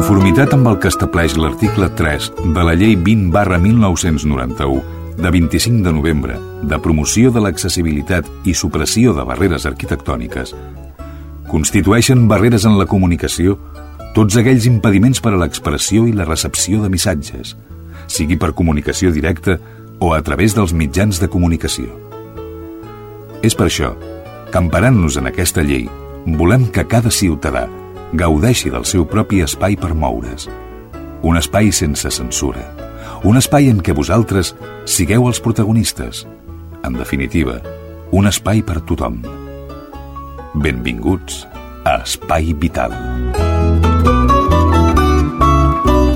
Conformitat amb el que estableix l'article 3 de la Llei 20 barra 1991 de 25 de novembre de promoció de l'accessibilitat i supressió de barreres arquitectòniques, constitueixen barreres en la comunicació tots aquells impediments per a l'expressió i la recepció de missatges, sigui per comunicació directa o a través dels mitjans de comunicació. És per això que, emparant-nos en aquesta llei, volem que cada ciutadà gaudeixi del seu propi espai per moure's. Un espai sense censura. Un espai en què vosaltres sigueu els protagonistes. En definitiva, un espai per tothom. Benvinguts a Espai Vital.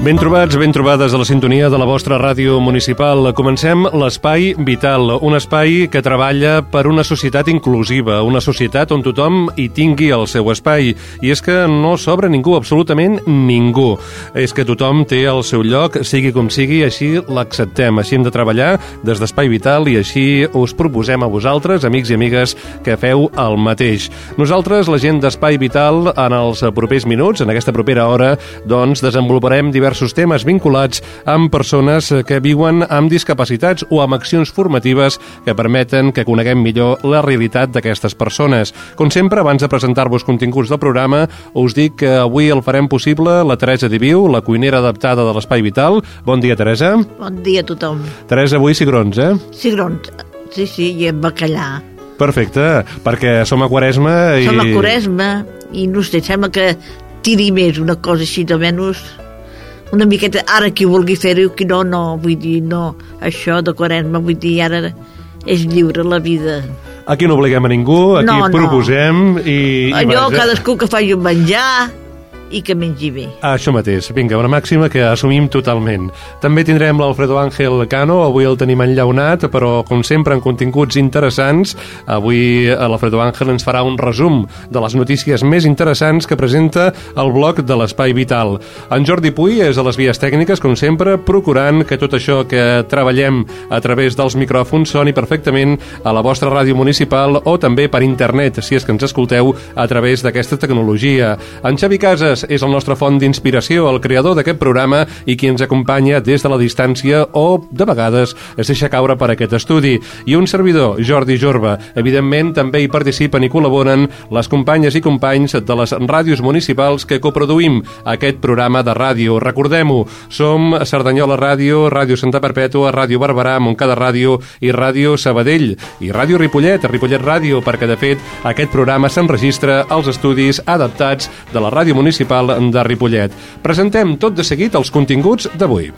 Ben trobats, ben trobades a la sintonia de la vostra ràdio municipal. Comencem l'Espai Vital, un espai que treballa per una societat inclusiva, una societat on tothom hi tingui el seu espai. I és que no sobra ningú, absolutament ningú. És que tothom té el seu lloc, sigui com sigui, així l'acceptem. Així hem de treballar des d'Espai Vital i així us proposem a vosaltres, amics i amigues, que feu el mateix. Nosaltres, la gent d'Espai Vital, en els propers minuts, en aquesta propera hora, doncs desenvoluparem diversos diversos temes vinculats amb persones que viuen amb discapacitats o amb accions formatives que permeten que coneguem millor la realitat d'aquestes persones. Com sempre, abans de presentar-vos continguts del programa, us dic que avui el farem possible la Teresa Diviu, la cuinera adaptada de l'Espai Vital. Bon dia, Teresa. Bon dia a tothom. Teresa, avui cigrons, eh? Cigrons, sí, sí, i amb bacallà. Perfecte, perquè som a Quaresma i... Som a Quaresma i no sé, sembla que tiri més una cosa així de menys una miqueta, ara qui vulgui fer-ho, qui no, no, vull dir, no, això de Quaresma, vull dir, ara és lliure la vida. Aquí no obliguem a ningú, aquí No, no. proposem i... i Allò, vaja. cadascú que faci un menjar i que mengi bé. Això mateix, vinga, una màxima que assumim totalment. També tindrem l'Alfredo Ángel Cano, avui el tenim enllaunat, però com sempre en continguts interessants. Avui eh, l'Alfredo Ángel ens farà un resum de les notícies més interessants que presenta el bloc de l'Espai Vital. En Jordi Puy és a les vies tècniques, com sempre, procurant que tot això que treballem a través dels micròfons soni perfectament a la vostra ràdio municipal o també per internet, si és que ens escolteu a través d'aquesta tecnologia. En Xavi Casas és el nostre font d'inspiració, el creador d'aquest programa i qui ens acompanya des de la distància o, de vegades, es deixa caure per aquest estudi. I un servidor, Jordi Jorba. Evidentment, també hi participen i col·laboren les companyes i companys de les ràdios municipals que coproduïm aquest programa de ràdio. Recordem-ho, som Cerdanyola Ràdio, Ràdio Santa Perpètua, Ràdio Barberà, Montcada Ràdio i Ràdio Sabadell i Ràdio Ripollet, Ripollet Ràdio, perquè de fet aquest programa s'enregistra als estudis adaptats de la Ràdio Municipal de Ripollet. Presentem tot de seguit els continguts d'avui.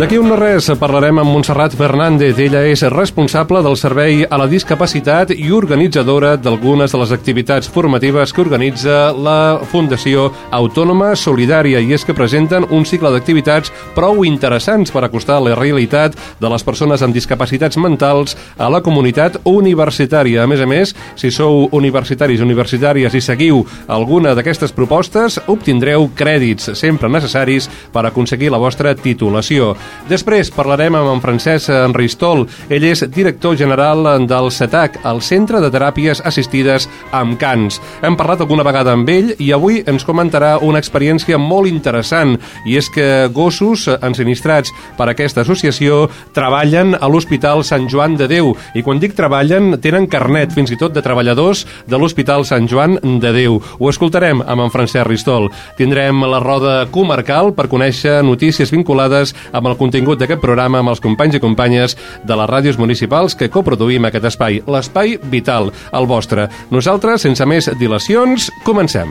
D'aquí un no res parlarem amb Montserrat Fernández. Ella és responsable del Servei a la Discapacitat i organitzadora d'algunes de les activitats formatives que organitza la Fundació Autònoma Solidària i és que presenten un cicle d'activitats prou interessants per acostar la realitat de les persones amb discapacitats mentals a la comunitat universitària. A més a més, si sou universitaris universitàries i seguiu alguna d'aquestes propostes, obtindreu crèdits sempre necessaris per aconseguir la vostra titulació. Després parlarem amb en Francesc Enristol. Ell és director general del CETAC, el Centre de Teràpies Assistides amb Cans. Hem parlat alguna vegada amb ell i avui ens comentarà una experiència molt interessant i és que gossos ensinistrats per aquesta associació treballen a l'Hospital Sant Joan de Déu i quan dic treballen tenen carnet fins i tot de treballadors de l'Hospital Sant Joan de Déu. Ho escoltarem amb en Francesc Ristol. Tindrem la roda comarcal per conèixer notícies vinculades amb el contingut d'aquest programa amb els companys i companyes de les ràdios municipals que coproduïm aquest espai, l'espai vital, el vostre. Nosaltres, sense més dilacions, comencem.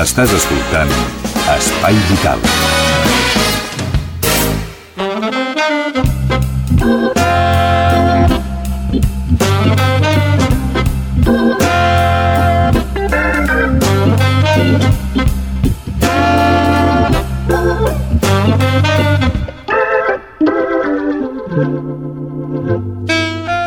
Estàs escoltant Espai Vital. Les Thank you.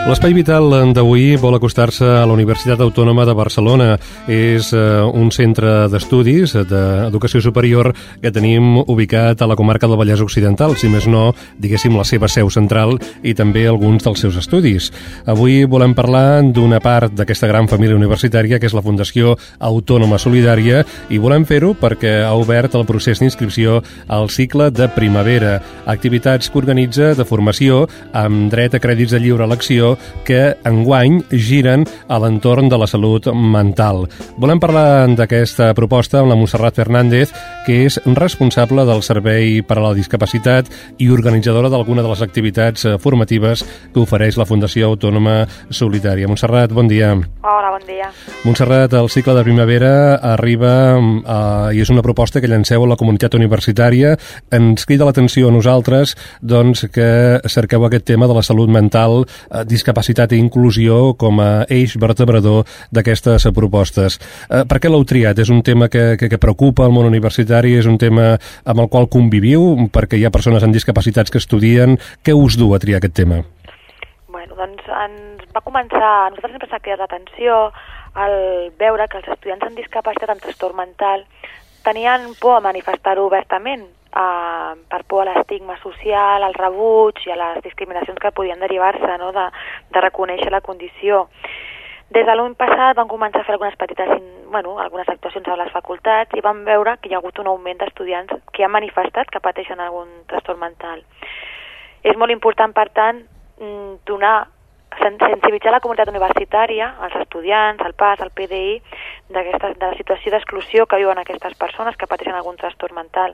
L'Espai Vital d'avui vol acostar-se a la Universitat Autònoma de Barcelona. És eh, un centre d'estudis d'educació superior que tenim ubicat a la comarca del Vallès Occidental, si més no, diguéssim, la seva seu central i també alguns dels seus estudis. Avui volem parlar d'una part d'aquesta gran família universitària que és la Fundació Autònoma Solidària i volem fer-ho perquè ha obert el procés d'inscripció al cicle de primavera, activitats que organitza de formació amb dret a crèdits de lliure elecció que enguany giren a l'entorn de la salut mental. Volem parlar d'aquesta proposta amb la Montserrat Fernández, que és responsable del Servei per a la Discapacitat i organitzadora d'alguna de les activitats eh, formatives que ofereix la Fundació Autònoma Solidària. Montserrat, bon dia. Hola, bon dia. Montserrat, el cicle de primavera arriba eh, i és una proposta que llanceu a la comunitat universitària. Ens crida l'atenció a nosaltres doncs, que cerqueu aquest tema de la salut mental, eh, discapacitat i inclusió com a eix vertebrador d'aquestes propostes. Eh, per què l'heu triat? És un tema que, que, que preocupa el món universitari? És un tema amb el qual conviviu? Perquè hi ha persones amb discapacitats que estudien. Què us du a triar aquest tema? Bueno, doncs ens va començar, a nosaltres sempre s'ha cridat l'atenció al veure que els estudiants amb discapacitat amb trastorn mental tenien por a manifestar-ho obertament, eh, per por a l'estigma social, al rebuig i a les discriminacions que podien derivar-se no? de, de reconèixer la condició. Des de l'any passat vam començar a fer algunes petites, bueno, algunes actuacions a les facultats i vam veure que hi ha hagut un augment d'estudiants que han manifestat que pateixen algun trastorn mental. És molt important, per tant, mm, donar sensibilitzar la comunitat universitària, els estudiants, el PAS, el PDI, de la situació d'exclusió que viuen aquestes persones que pateixen algun trastorn mental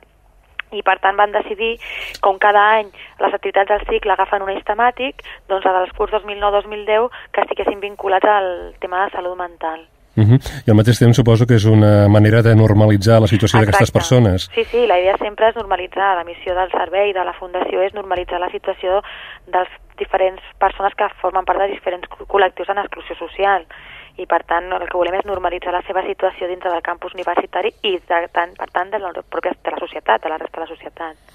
i per tant van decidir, com cada any les activitats del cicle agafen un eix temàtic, doncs la dels curs 2009-2010 que estiguessin vinculats al tema de salut mental. Uh -huh. I al mateix temps suposo que és una manera de normalitzar la situació d'aquestes persones. Sí, sí, la idea sempre és normalitzar, la missió del servei de la Fundació és normalitzar la situació dels diferents persones que formen part de diferents col·lectius en exclusió social i per tant el que volem és normalitzar la seva situació dintre del campus universitari i de, tant, per tant de la, pròpia, de la societat, de la resta de la societat.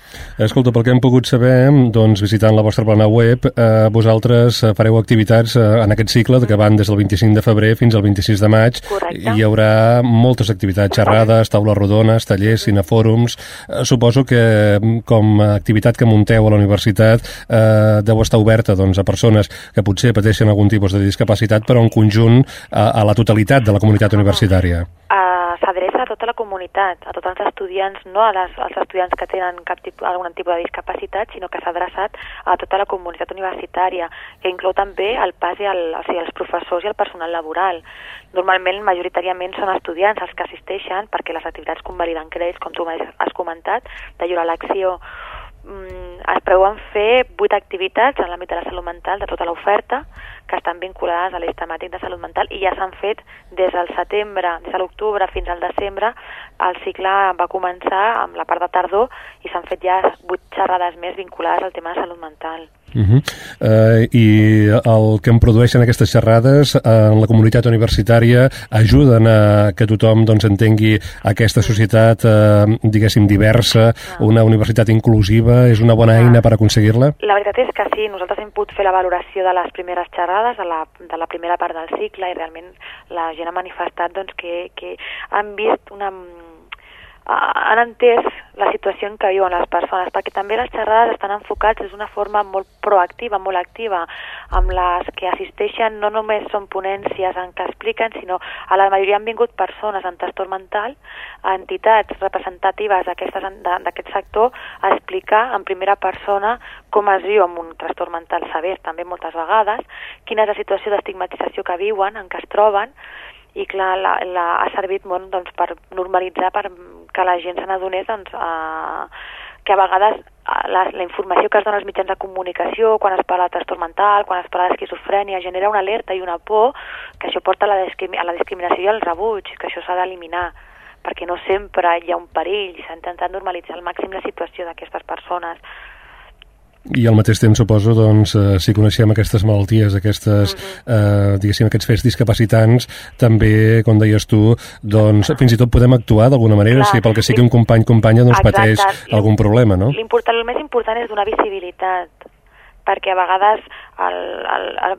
Escolta, pel que hem pogut saber, doncs visitant la vostra plana web, eh, vosaltres fareu activitats eh, en aquest cicle que van des del 25 de febrer fins al 26 de maig. Correcte. Hi haurà moltes activitats, xerrades, taules rodones, tallers, cinefòrums. Eh, suposo que com a activitat que munteu a la universitat eh, deu estar oberta doncs, a persones que potser pateixen algun tipus de discapacitat, però en conjunt a, a la totalitat de la comunitat universitària? Uh, S'adreça a tota la comunitat, a tots els estudiants, no a les, als estudiants que tenen cap tipus, algun tipus de discapacitat, sinó que s'ha adreçat a tota la comunitat universitària, que inclou també el pas i el, o sigui, els professors i el personal laboral. Normalment, majoritàriament, són estudiants els que assisteixen perquè les activitats convaliden crèdits, com tu has comentat, de lliure elecció mm, es preveuen fer vuit activitats en l'àmbit de la salut mental de tota l'oferta que estan vinculades a l'eix temàtic de salut mental i ja s'han fet des del setembre, des de l'octubre fins al desembre, el cicle va començar amb la part de tardor i s'han fet ja vuit xerrades més vinculades al tema de salut mental. Uh -huh. uh, I el que em produeixen aquestes xerrades uh, en la comunitat universitària ajuden a que tothom doncs, entengui aquesta societat, uh, diguéssim, diversa, una universitat inclusiva, és una bona eina per aconseguir-la? La veritat és que sí, nosaltres hem pogut fer la valoració de les primeres xerrades, de la, de la primera part del cicle, i realment la gent ha manifestat doncs, que, que han vist una han entès la situació en què viuen les persones, perquè també les xerrades estan enfocats des d'una forma molt proactiva, molt activa, amb les que assisteixen no només són ponències en què expliquen, sinó a la majoria han vingut persones amb trastorn mental, entitats representatives d'aquest sector, a explicar en primera persona com es viu amb un trastorn mental sever, també moltes vegades, quina és la situació d'estigmatització que viuen, en què es troben, i clar, la, la, ha servit molt doncs, per normalitzar, per que la gent se n'adonés doncs, a, que a vegades la, la informació que es dona als mitjans de comunicació, quan es parla de trastorn mental, quan es parla d'esquizofrènia, genera una alerta i una por que això porta a la, a la discriminació i al rebuig, que això s'ha d'eliminar perquè no sempre hi ha un perill, s'ha intentat normalitzar al màxim la situació d'aquestes persones. I al mateix temps, suposo, doncs, eh, si coneixem aquestes malalties, aquestes, -huh. eh, diguéssim, aquests fets discapacitants, també, com deies tu, doncs, fins i tot podem actuar d'alguna manera, Clar, si pel que sigui un company, companya, doncs Exacte. pateix algun problema, no? L'important, el més important és donar visibilitat, perquè a vegades el, el, el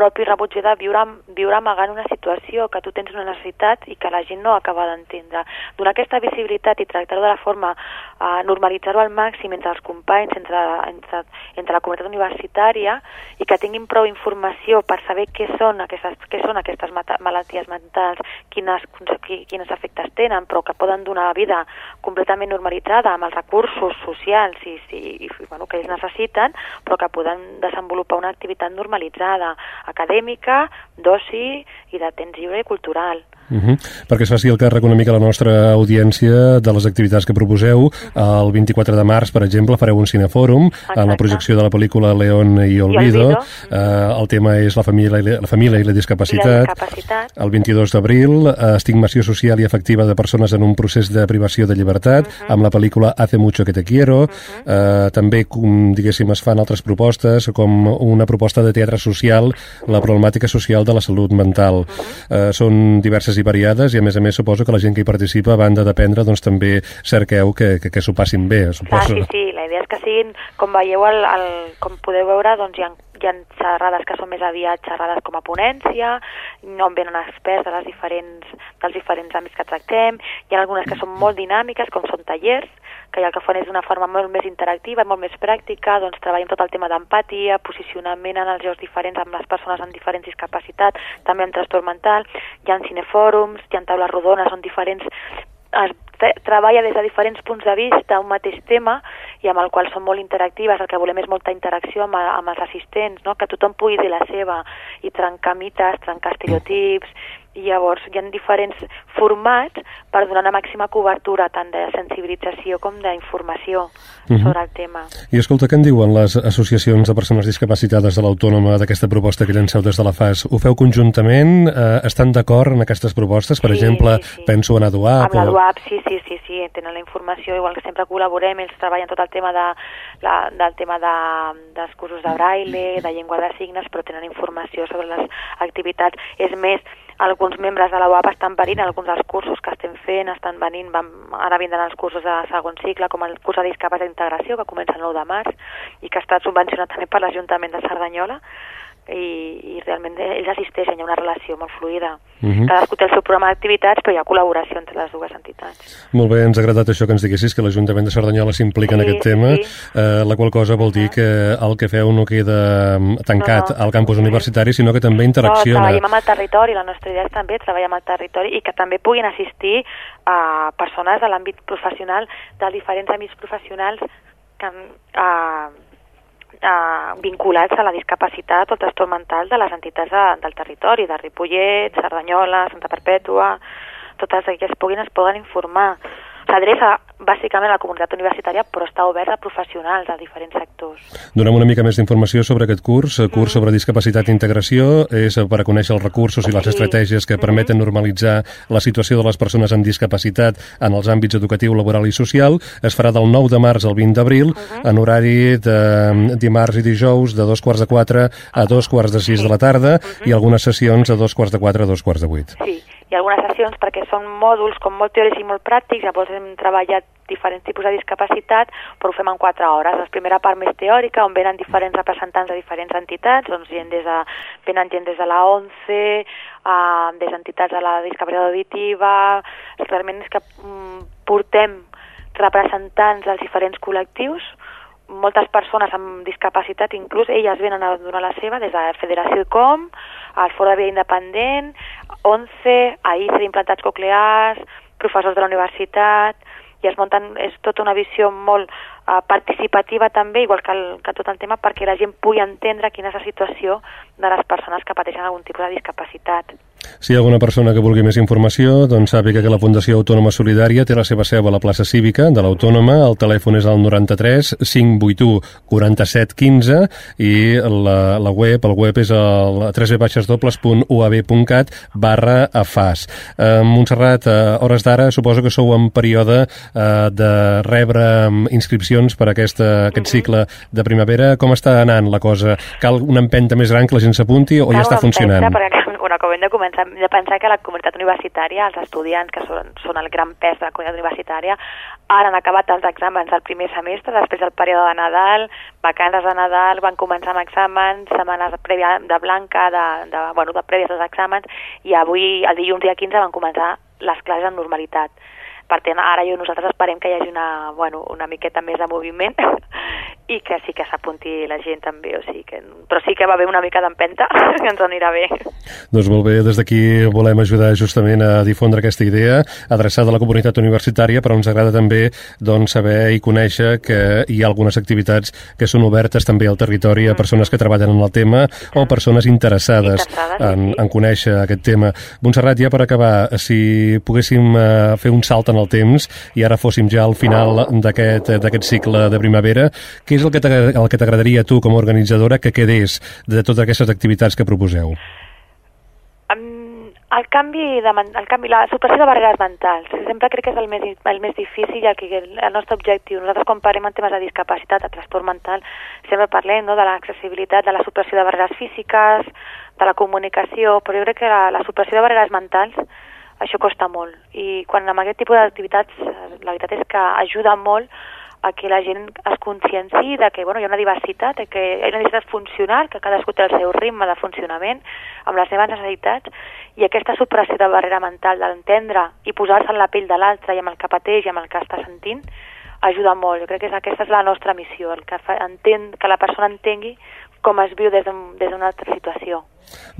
propi rebuig de viure, viure amagant una situació, que tu tens una necessitat i que la gent no acaba d'entendre. Donar aquesta visibilitat i tractar-ho de la forma, eh, normalitzar-ho al màxim entre els companys, entre, entre, entre la comunitat universitària i que tinguin prou informació per saber què són aquestes, què són aquestes malalties mentals, quines, quines efectes tenen, però que poden donar vida completament normalitzada amb els recursos socials i, i, i bueno, que ells necessiten, però que poden desenvolupar una activitat normalitzada, acadèmica, d'oci i de temps lliure i cultural. Uh -huh. Perquè es faci el càrrec una mica la nostra audiència de les activitats que proposeu. El 24 de març, per exemple, fareu un cinefòrum Exacte. en la projecció de la pel·lícula León i Olvido. I Olvido. Uh, el tema és la família i la, la, família i la discapacitat. I la discapacitat. El 22 d'abril, uh, estigmació social i efectiva de persones en un procés de privació de llibertat, uh -huh. amb la pel·lícula Hace mucho que te quiero. Uh -huh. uh, també, com, diguéssim, es fan altres propostes, com una proposta de teatre social, la problemàtica social de la salut mental. Uh, són diverses i variades i a més a més suposo que la gent que hi participa a banda d'aprendre doncs també cerqueu que, que, que s'ho passin bé suposo. Ah, sí, sí, la idea és que siguin com veieu el, el, com podeu veure doncs hi ha hi ha xerrades que són més aviat xerrades com a ponència, no en venen experts de les diferents, dels diferents àmbits que tractem, hi ha algunes que són molt dinàmiques, com són tallers, que el que fan és d'una forma molt més interactiva, molt més pràctica, doncs treballem tot el tema d'empatia, posicionament en els jocs diferents amb les persones amb diferents discapacitats, també en trastorn mental, hi ha cinefòrums, hi ha taules rodones on diferents es treballa des de diferents punts de vista un mateix tema i amb el qual són molt interactives, el que volem és molta interacció amb, amb els assistents, no? que tothom pugui dir la seva i trencar mites, trencar estereotips llavors hi ha diferents formats per donar una màxima cobertura tant de sensibilització com d'informació uh mhm. -huh. sobre el tema. I escolta, què en diuen les associacions de persones discapacitades de l'Autònoma d'aquesta proposta que llanceu des de la FAS? Ho feu conjuntament? Eh, estan d'acord en aquestes propostes? Per sí, exemple, sí, sí. penso en ADUAP? Amb l'ADUAP, o... sí, sí, sí, sí, tenen la informació, igual que sempre col·laborem, ells treballen tot el tema de, la, del tema de, dels cursos de braille, de llengua de signes, però tenen informació sobre les activitats. És més, alguns membres de la UAP estan venint, alguns dels cursos que estem fent estan venint, vam, ara vindran els cursos de segon cicle, com el curs de discapacitat d'integració, que comença el 9 de març, i que ha estat subvencionat també per l'Ajuntament de Cerdanyola, i, i realment ells assisteixen, hi ha una relació molt fluida. Uh mhm. -huh. Cadascú té el seu programa d'activitats, però hi ha col·laboració entre les dues entitats. Molt bé, ens ha agradat això que ens diguessis, que l'Ajuntament de Cerdanyola s'implica sí, en aquest tema, sí. eh, la qual cosa vol dir que el que feu no queda mm, tancat no, no. al campus sí. universitari, sinó que també interacciona. No, treballem amb el territori, la nostra idea és també treballar amb el territori i que també puguin assistir a persones de l'àmbit professional, de diferents àmbits professionals que, a, eh, vinculats a la discapacitat o el trastorn mental de les entitats de, del territori, de Ripollet, Cerdanyola, Santa Perpètua, totes aquelles puguin es poden informar s'adreça bàsicament a la comunitat universitària, però està obert a professionals de diferents sectors. Donem una mica més d'informació sobre aquest curs, mm. curs sobre discapacitat i integració, és per a conèixer els recursos i les sí. estratègies que mm-hmm. permeten normalitzar la situació de les persones amb discapacitat en els àmbits educatiu, laboral i social. Es farà del 9 de març al 20 d'abril, uh mm-hmm. -huh. en horari de dimarts i dijous, de dos quarts de quatre a dos quarts de sis de la tarda, uh -huh. i algunes sessions a dos quarts de quatre a dos quarts de vuit. Sí, i algunes sessions perquè són mòduls com molt teòrics i molt pràctics, llavors hem treballat diferents tipus de discapacitat, però ho fem en quatre hores. La primera part més teòrica, on venen diferents representants de diferents entitats, doncs gent des de, venen gent des de la ONCE, uh, des d'entitats de la discapacitat auditiva, realment és que mm, portem representants dels diferents col·lectius, moltes persones amb discapacitat, inclús elles venen a donar la seva des de Federació Com, al Foro de Vida Independent, 11, a ICE d'implantats coclears, professors de la universitat, i es munten, és tota una visió molt uh, participativa també, igual que, el, que tot el tema, perquè la gent pugui entendre quina és la situació de les persones que pateixen algun tipus de discapacitat. Si hi ha alguna persona que vulgui més informació, doncs sàpiga que la Fundació Autònoma Solidària té la seva seu a la plaça Cívica de l'Autònoma, el telèfon és el 93 581 47 15 i la, la web, el web és el www.uab.cat barra afas. Eh, Montserrat, a hores d'ara suposo que sou en període eh, de rebre inscripcions per a aquesta, aquest cicle de primavera. Com està anant la cosa? Cal una empenta més gran que la gent s'apunti o ja està funcionant? Perquè bueno, com hem de començar, hem de pensar que la comunitat universitària, els estudiants que són, són el gran pes de la comunitat universitària, ara han acabat els exàmens del primer semestre, després del període de Nadal, vacances de Nadal, van començar amb exàmens, setmanes prèvia de blanca, de, de, bueno, de prèvies als exàmens, i avui, el dilluns dia 15, van començar les classes en normalitat. Per tant, ara jo, nosaltres esperem que hi hagi una, bueno, una miqueta més de moviment i que sí que s'apunti la gent també, o sigui que... però sí que va haver una mica d'empenta, que ens anirà bé. Doncs molt bé, des d'aquí volem ajudar justament a difondre aquesta idea adreçada a la comunitat universitària, però ens agrada també doncs, saber i conèixer que hi ha algunes activitats que són obertes també al territori a persones que treballen en el tema o persones interessades, Interessades, en, sí. en conèixer aquest tema. Montserrat, ja per acabar, si poguéssim eh, fer un salt en el temps i ara fóssim ja al final d'aquest d'aquest cicle de primavera, què és el que t'agradaria a tu com a organitzadora que quedés de totes aquestes activitats que proposeu? El canvi, de, el canvi, la supressió de barreres mentals, sempre crec que és el més, el més difícil i el, que, el nostre objectiu. Nosaltres quan parlem en temes de discapacitat, de trastorn mental, sempre parlem no, de l'accessibilitat, de la supressió de barreres físiques, de la comunicació, però jo crec que la, la supressió de barreres mentals això costa molt. I quan amb aquest tipus d'activitats, la veritat és que ajuda molt a que la gent es conscienci de que bueno, hi ha una diversitat, que hi ha una diversitat funcional, que cadascú té el seu ritme de funcionament, amb les seves necessitats, i aquesta supressió de barrera mental, d'entendre i posar-se en la pell de l'altre i amb el que pateix i amb el que està sentint, ajuda molt. Jo crec que és, aquesta és la nostra missió, el que, fa, entén, que la persona entengui com es viu des d'una altra situació.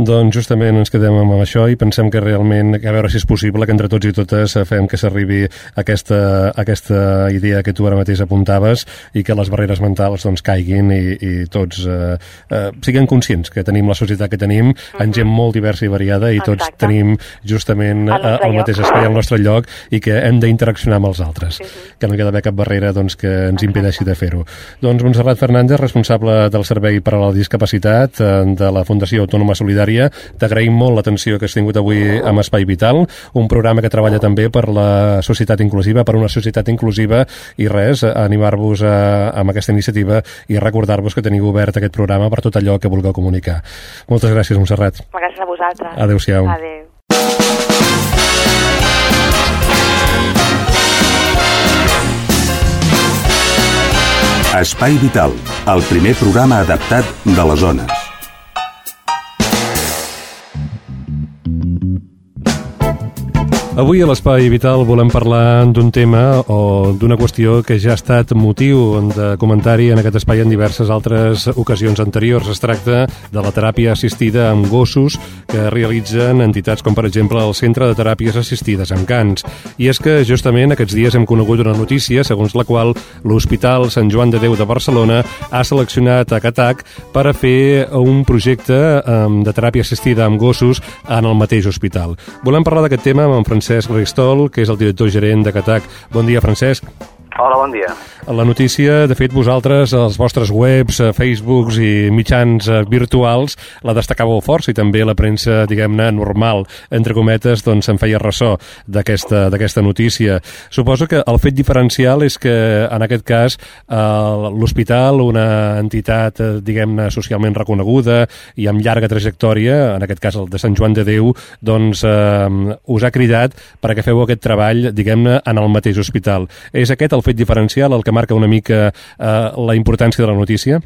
Doncs justament ens quedem amb això i pensem que realment, a veure si és possible que entre tots i totes fem que s'arribi aquesta, aquesta idea que tu ara mateix apuntaves i que les barreres mentals doncs caiguin i, i tots eh, eh, siguem conscients que tenim la societat que tenim en gent molt diversa i variada i tots Exacte. tenim justament Al eh, el mateix espai al nostre lloc i que hem d'interaccionar amb els altres Sí, sí. que no hi ha d'haver cap barrera doncs, que ens impedeixi de fer-ho. Doncs Montserrat Fernández, responsable del Servei per a la Discapacitat eh, de la Fundació Autònoma Solidària, t'agraïm molt l'atenció que has tingut avui amb Espai Vital, un programa que treballa també per la societat inclusiva, per una societat inclusiva, i res, animar-vos a, amb aquesta iniciativa i recordar-vos que teniu obert aquest programa per tot allò que vulgueu comunicar. Moltes gràcies, Montserrat. Gràcies a vosaltres. Adéu-siau. Adéu. Espai Vital, el primer programa adaptat de les zones. Avui a l'Espai Vital volem parlar d'un tema o d'una qüestió que ja ha estat motiu de comentari en aquest espai en diverses altres ocasions anteriors. Es tracta de la teràpia assistida amb gossos que realitzen entitats com, per exemple, el Centre de Teràpies Assistides amb Cans. I és que justament aquests dies hem conegut una notícia segons la qual l'Hospital Sant Joan de Déu de Barcelona ha seleccionat a Catac per a fer un projecte de teràpia assistida amb gossos en el mateix hospital. Volem parlar d'aquest tema amb en Francesc Ristol, que és el director gerent de Catac. Bon dia, Francesc. Hola, bon dia. La notícia, de fet, vosaltres, als vostres webs, eh, Facebooks i mitjans eh, virtuals, la destacàveu força i també la premsa, diguem-ne, normal, entre cometes, doncs se'n feia ressò d'aquesta notícia. Suposo que el fet diferencial és que, en aquest cas, l'hospital, una entitat, eh, diguem-ne, socialment reconeguda i amb llarga trajectòria, en aquest cas el de Sant Joan de Déu, doncs eh, us ha cridat perquè feu aquest treball, diguem-ne, en el mateix hospital. És aquest el fet diferencial, el que marca una mica eh, la importància de la notícia?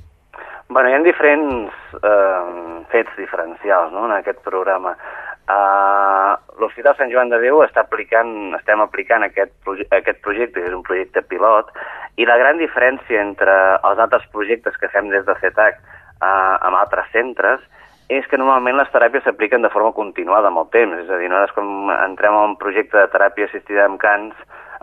Bueno, hi ha diferents eh, fets diferencials no, en aquest programa. Uh, L'Hospital Sant Joan de Déu està aplicant, estem aplicant aquest, proje aquest projecte, que és un projecte pilot, i la gran diferència entre els altres projectes que fem des de CETAC uh, amb altres centres és que normalment les teràpies s'apliquen de forma continuada amb el temps, és a dir, nosaltres quan entrem en un projecte de teràpia assistida amb cans,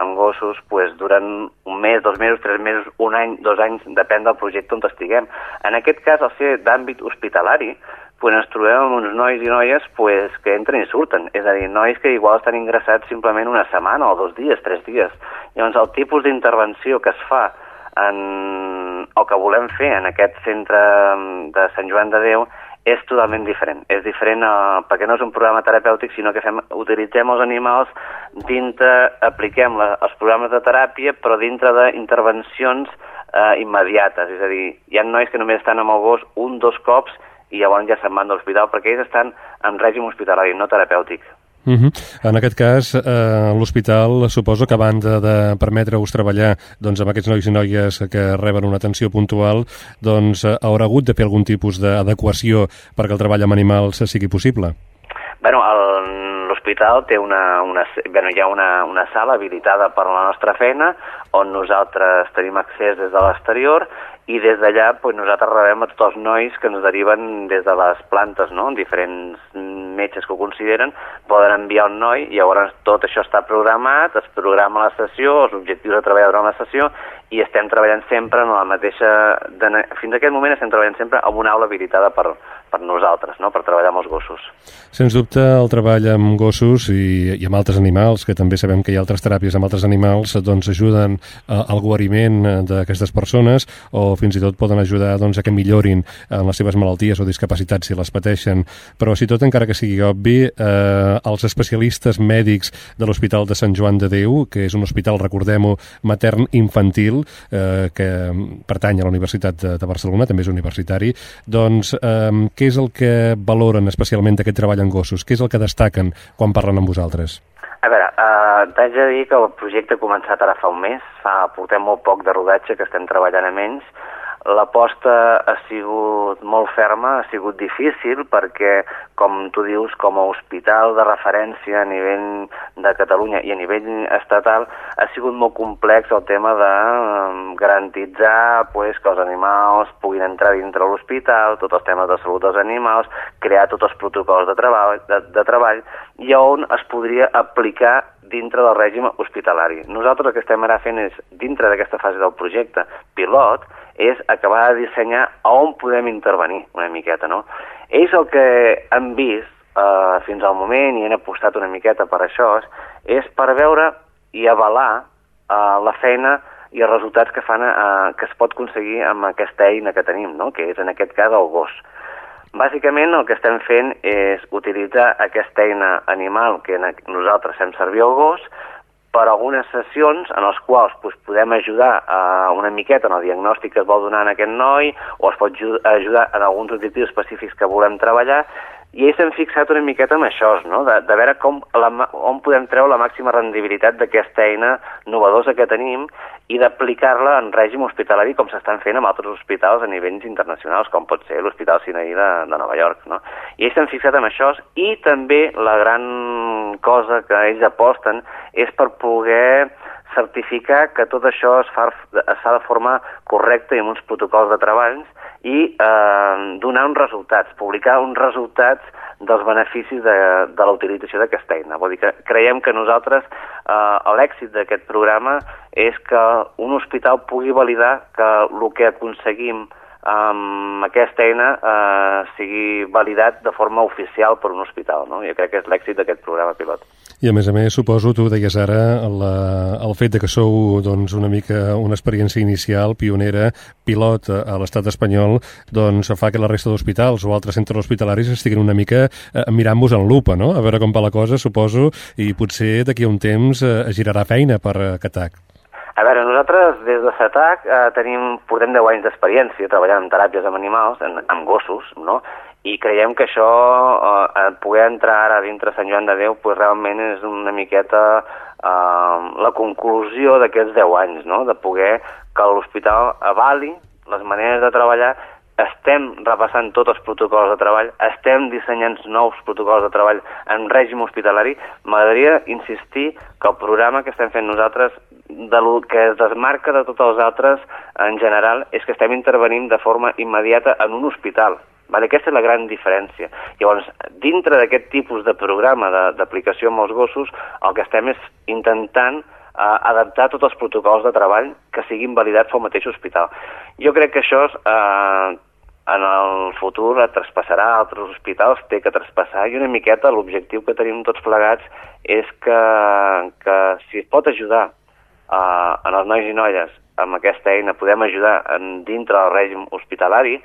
amb gossos, pues, duren un mes, dos mesos, tres mesos, un any, dos anys, depèn del projecte on estiguem. En aquest cas, al ser d'àmbit hospitalari, pues, ens trobem amb uns nois i noies pues, que entren i surten. És a dir, nois que igual estan ingressats simplement una setmana o dos dies, tres dies. Llavors, el tipus d'intervenció que es fa en, o que volem fer en aquest centre de Sant Joan de Déu és totalment diferent. És diferent eh, perquè no és un programa terapèutic, sinó que fem, utilitzem els animals dintre, apliquem la, els programes de teràpia, però dintre d'intervencions eh, immediates. És a dir, hi ha nois que només estan amb el gos un, dos cops i llavors ja se'n van de l'hospital perquè ells estan en règim hospitalari, no terapèutic. Uh -huh. En aquest cas, eh, l'hospital suposo que a banda de permetre-us treballar doncs, amb aquests nois i noies que reben una atenció puntual, doncs eh, haurà hagut de fer algun tipus d'adequació perquè el treball amb animals sigui possible? Bueno, l'hospital té una, una, bueno, hi ha una, una sala habilitada per a la nostra feina on nosaltres tenim accés des de l'exterior i des d'allà pues, nosaltres rebem a tots els nois que ens deriven des de les plantes, no? diferents metges que ho consideren, poden enviar un noi i llavors tot això està programat, es programa la sessió, els objectius de treball durant la sessió i estem treballant sempre en la mateixa... Fins a aquest moment estem treballant sempre en una aula habilitada per, per nosaltres, no? per treballar amb els gossos. Sens dubte, el treball amb gossos i, i amb altres animals, que també sabem que hi ha altres teràpies amb altres animals, doncs ajuden al guariment d'aquestes persones o fins i tot poden ajudar doncs, a que millorin en les seves malalties o discapacitats si les pateixen. Però, si tot encara que sigui obvi, eh, els especialistes mèdics de l'Hospital de Sant Joan de Déu, que és un hospital, recordem-ho, matern-infantil, eh, que pertany a la Universitat de, de Barcelona, també és universitari, doncs eh, què és el que valoren especialment d'aquest treball en gossos? Què és el que destaquen quan parlen amb vosaltres? A veure, eh, t'haig de dir que el projecte ha començat ara fa un mes, fa, portem molt poc de rodatge, que estem treballant a menys, L'aposta ha sigut molt ferma, ha sigut difícil perquè, com tu dius, com a hospital de referència a nivell de Catalunya i a nivell estatal, ha sigut molt complex el tema de garantitzar pues, que els animals puguin entrar dintre l'hospital, tots els temes de salut dels animals, crear tots els protocols de treball, de, de treball i on es podria aplicar dintre del règim hospitalari. Nosaltres el que estem ara fent és, dintre d'aquesta fase del projecte pilot, és acabar de dissenyar on podem intervenir una miqueta, no? Ells el que han vist eh, fins al moment i han apostat una miqueta per això és per veure i avalar eh, la feina i els resultats que fan eh, que es pot aconseguir amb aquesta eina que tenim, no? que és en aquest cas el gos. Bàsicament el que estem fent és utilitzar aquesta eina animal que nosaltres fem servir el gos per algunes sessions en les quals doncs, podem ajudar a una miqueta en el diagnòstic que es vol donar a aquest noi o es pot ajudar en alguns objectius específics que volem treballar i ells s'han fixat una miqueta en això, no? de, de veure com la, on podem treure la màxima rendibilitat d'aquesta eina novedosa que tenim i d'aplicar-la en règim hospitalari com s'estan fent amb altres hospitals a nivells internacionals, com pot ser l'Hospital Sinaí de, de Nova York. No? I ells s'han fixat en això i també la gran cosa que ells aposten és per poder certificar que tot això es fa, es fa de forma correcta i amb uns protocols de treballs i eh, donar uns resultats, publicar uns resultats dels beneficis de, de la utilització d'aquesta eina. Vull dir que creiem que nosaltres eh, l'èxit d'aquest programa és que un hospital pugui validar que el que aconseguim amb aquesta eina eh, sigui validat de forma oficial per un hospital. No? Jo crec que és l'èxit d'aquest programa pilot. I a més a més, suposo, tu deies ara, la, el fet de que sou doncs, una mica una experiència inicial, pionera, pilot a l'estat espanyol, doncs fa que la resta d'hospitals o altres centres hospitalaris estiguin una mica eh, mirant-vos en lupa, no? A veure com va la cosa, suposo, i potser d'aquí a un temps eh, girarà feina per eh, Catac. A veure, nosaltres des de SATAC eh, tenim, portem 10 anys d'experiència treballant en teràpies amb animals, en, amb gossos, no? i creiem que això, eh, poder entrar ara dintre Sant Joan de Déu, pues, realment és una miqueta eh, la conclusió d'aquests 10 anys, no? de poder que l'hospital avali les maneres de treballar estem repassant tots els protocols de treball, estem dissenyant nous protocols de treball en règim hospitalari. M'agradaria insistir que el programa que estem fent nosaltres de lo que es desmarca de tots els altres en general és que estem intervenint de forma immediata en un hospital. Vale? Aquesta és la gran diferència. Llavors, dintre d'aquest tipus de programa d'aplicació amb els gossos, el que estem és intentant eh, adaptar tots els protocols de treball que siguin validats pel mateix hospital. Jo crec que això eh, en el futur et traspassarà a altres hospitals, té que traspassar, i una miqueta l'objectiu que tenim tots plegats és que, que si es pot ajudar eh, en els nois i noies amb aquesta eina podem ajudar en, dintre del règim hospitalari,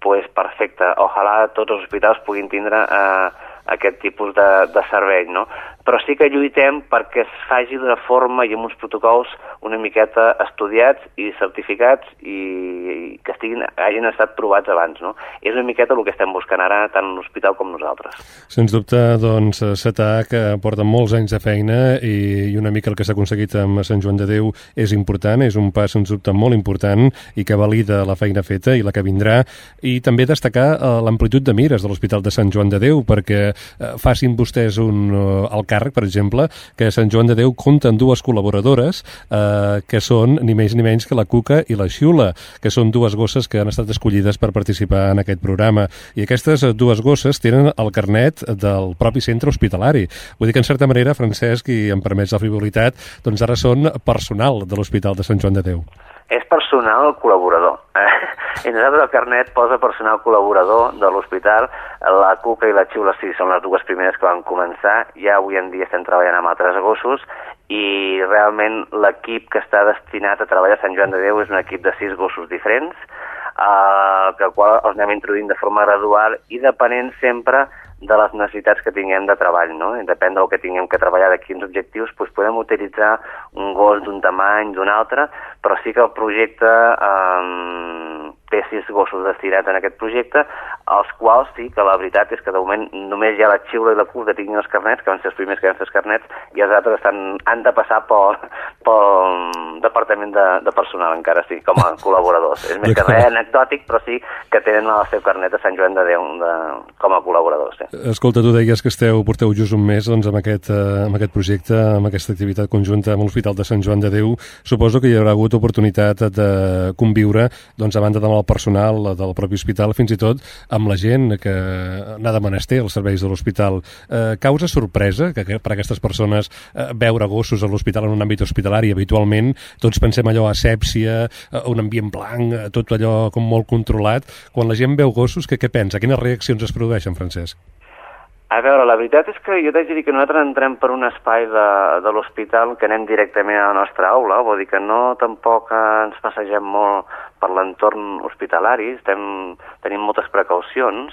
pues perfecte. Ojalà tots els hospitals puguin tindre eh, aquest tipus de, de servei, no? però sí que lluitem perquè es faci d'una forma i amb uns protocols una miqueta estudiats i certificats i, que estiguin, hagin estat provats abans. No? És una miqueta el que estem buscant ara tant l'hospital com nosaltres. Sens dubte, doncs, SATAC porta molts anys de feina i, i una mica el que s'ha aconseguit amb Sant Joan de Déu és important, és un pas, sens dubte, molt important i que valida la feina feta i la que vindrà. I també destacar eh, l'amplitud de mires de l'Hospital de Sant Joan de Déu perquè eh, facin vostès un, eh, el càrrec, per exemple, que Sant Joan de Déu compta amb dues col·laboradores que són ni més ni menys que la Cuca i la Xiula, que són dues gosses que han estat escollides per participar en aquest programa. I aquestes dues gosses tenen el carnet del propi centre hospitalari. Vull dir que, en certa manera, Francesc, i em permets la frivolitat, doncs ara són personal de l'Hospital de Sant Joan de Déu. És personal col·laborador. Eh? I nosaltres el carnet posa personal col·laborador de l'hospital. La Cuca i la Xiula sí, són les dues primeres que van començar. Ja avui en dia estem treballant amb altres gossos i realment l'equip que està destinat a treballar a Sant Joan de Déu és un equip de sis gossos diferents, eh, que qual els anem introduint de forma gradual i depenent sempre de les necessitats que tinguem de treball, no? Depèn del que tinguem que treballar de quins objectius, doncs podem utilitzar un gos d'un tamany, d'un altre, però sí que el projecte eh, té sis gossos destinats en aquest projecte, els quals sí que la veritat és que de moment només hi ha la xiula i la cul que tinguin els carnets, que van ser els primers que van fer els carnets, i els altres estan, han de passar pel, pel departament de, de personal encara, sí, com a col·laboradors. És més que res anecdòtic, però sí que tenen el seu carnet a Sant Joan de Déu de, com a col·laboradors. Sí. Escolta, tu deies que esteu, porteu just un mes doncs, amb, aquest, eh, amb aquest projecte, amb aquesta activitat conjunta amb l'Hospital de Sant Joan de Déu. Suposo que hi haurà hagut oportunitat de conviure doncs, a banda de el personal del propi hospital, fins i tot amb la gent que n'ha de menester els serveis de l'hospital. Eh, causa sorpresa que, que per aquestes persones eh, veure gossos a l'hospital en un àmbit hospitalari habitualment tots pensem allò a asèpsia, a un ambient blanc, tot allò com molt controlat. Quan la gent veu gossos, que, què pensa? Quines reaccions es produeixen, Francesc? A veure, la veritat és que jo t'haig de dir que nosaltres entrem per un espai de, de l'hospital que anem directament a la nostra aula, vol dir que no tampoc ens passegem molt per l'entorn hospitalari, estem, tenim moltes precaucions,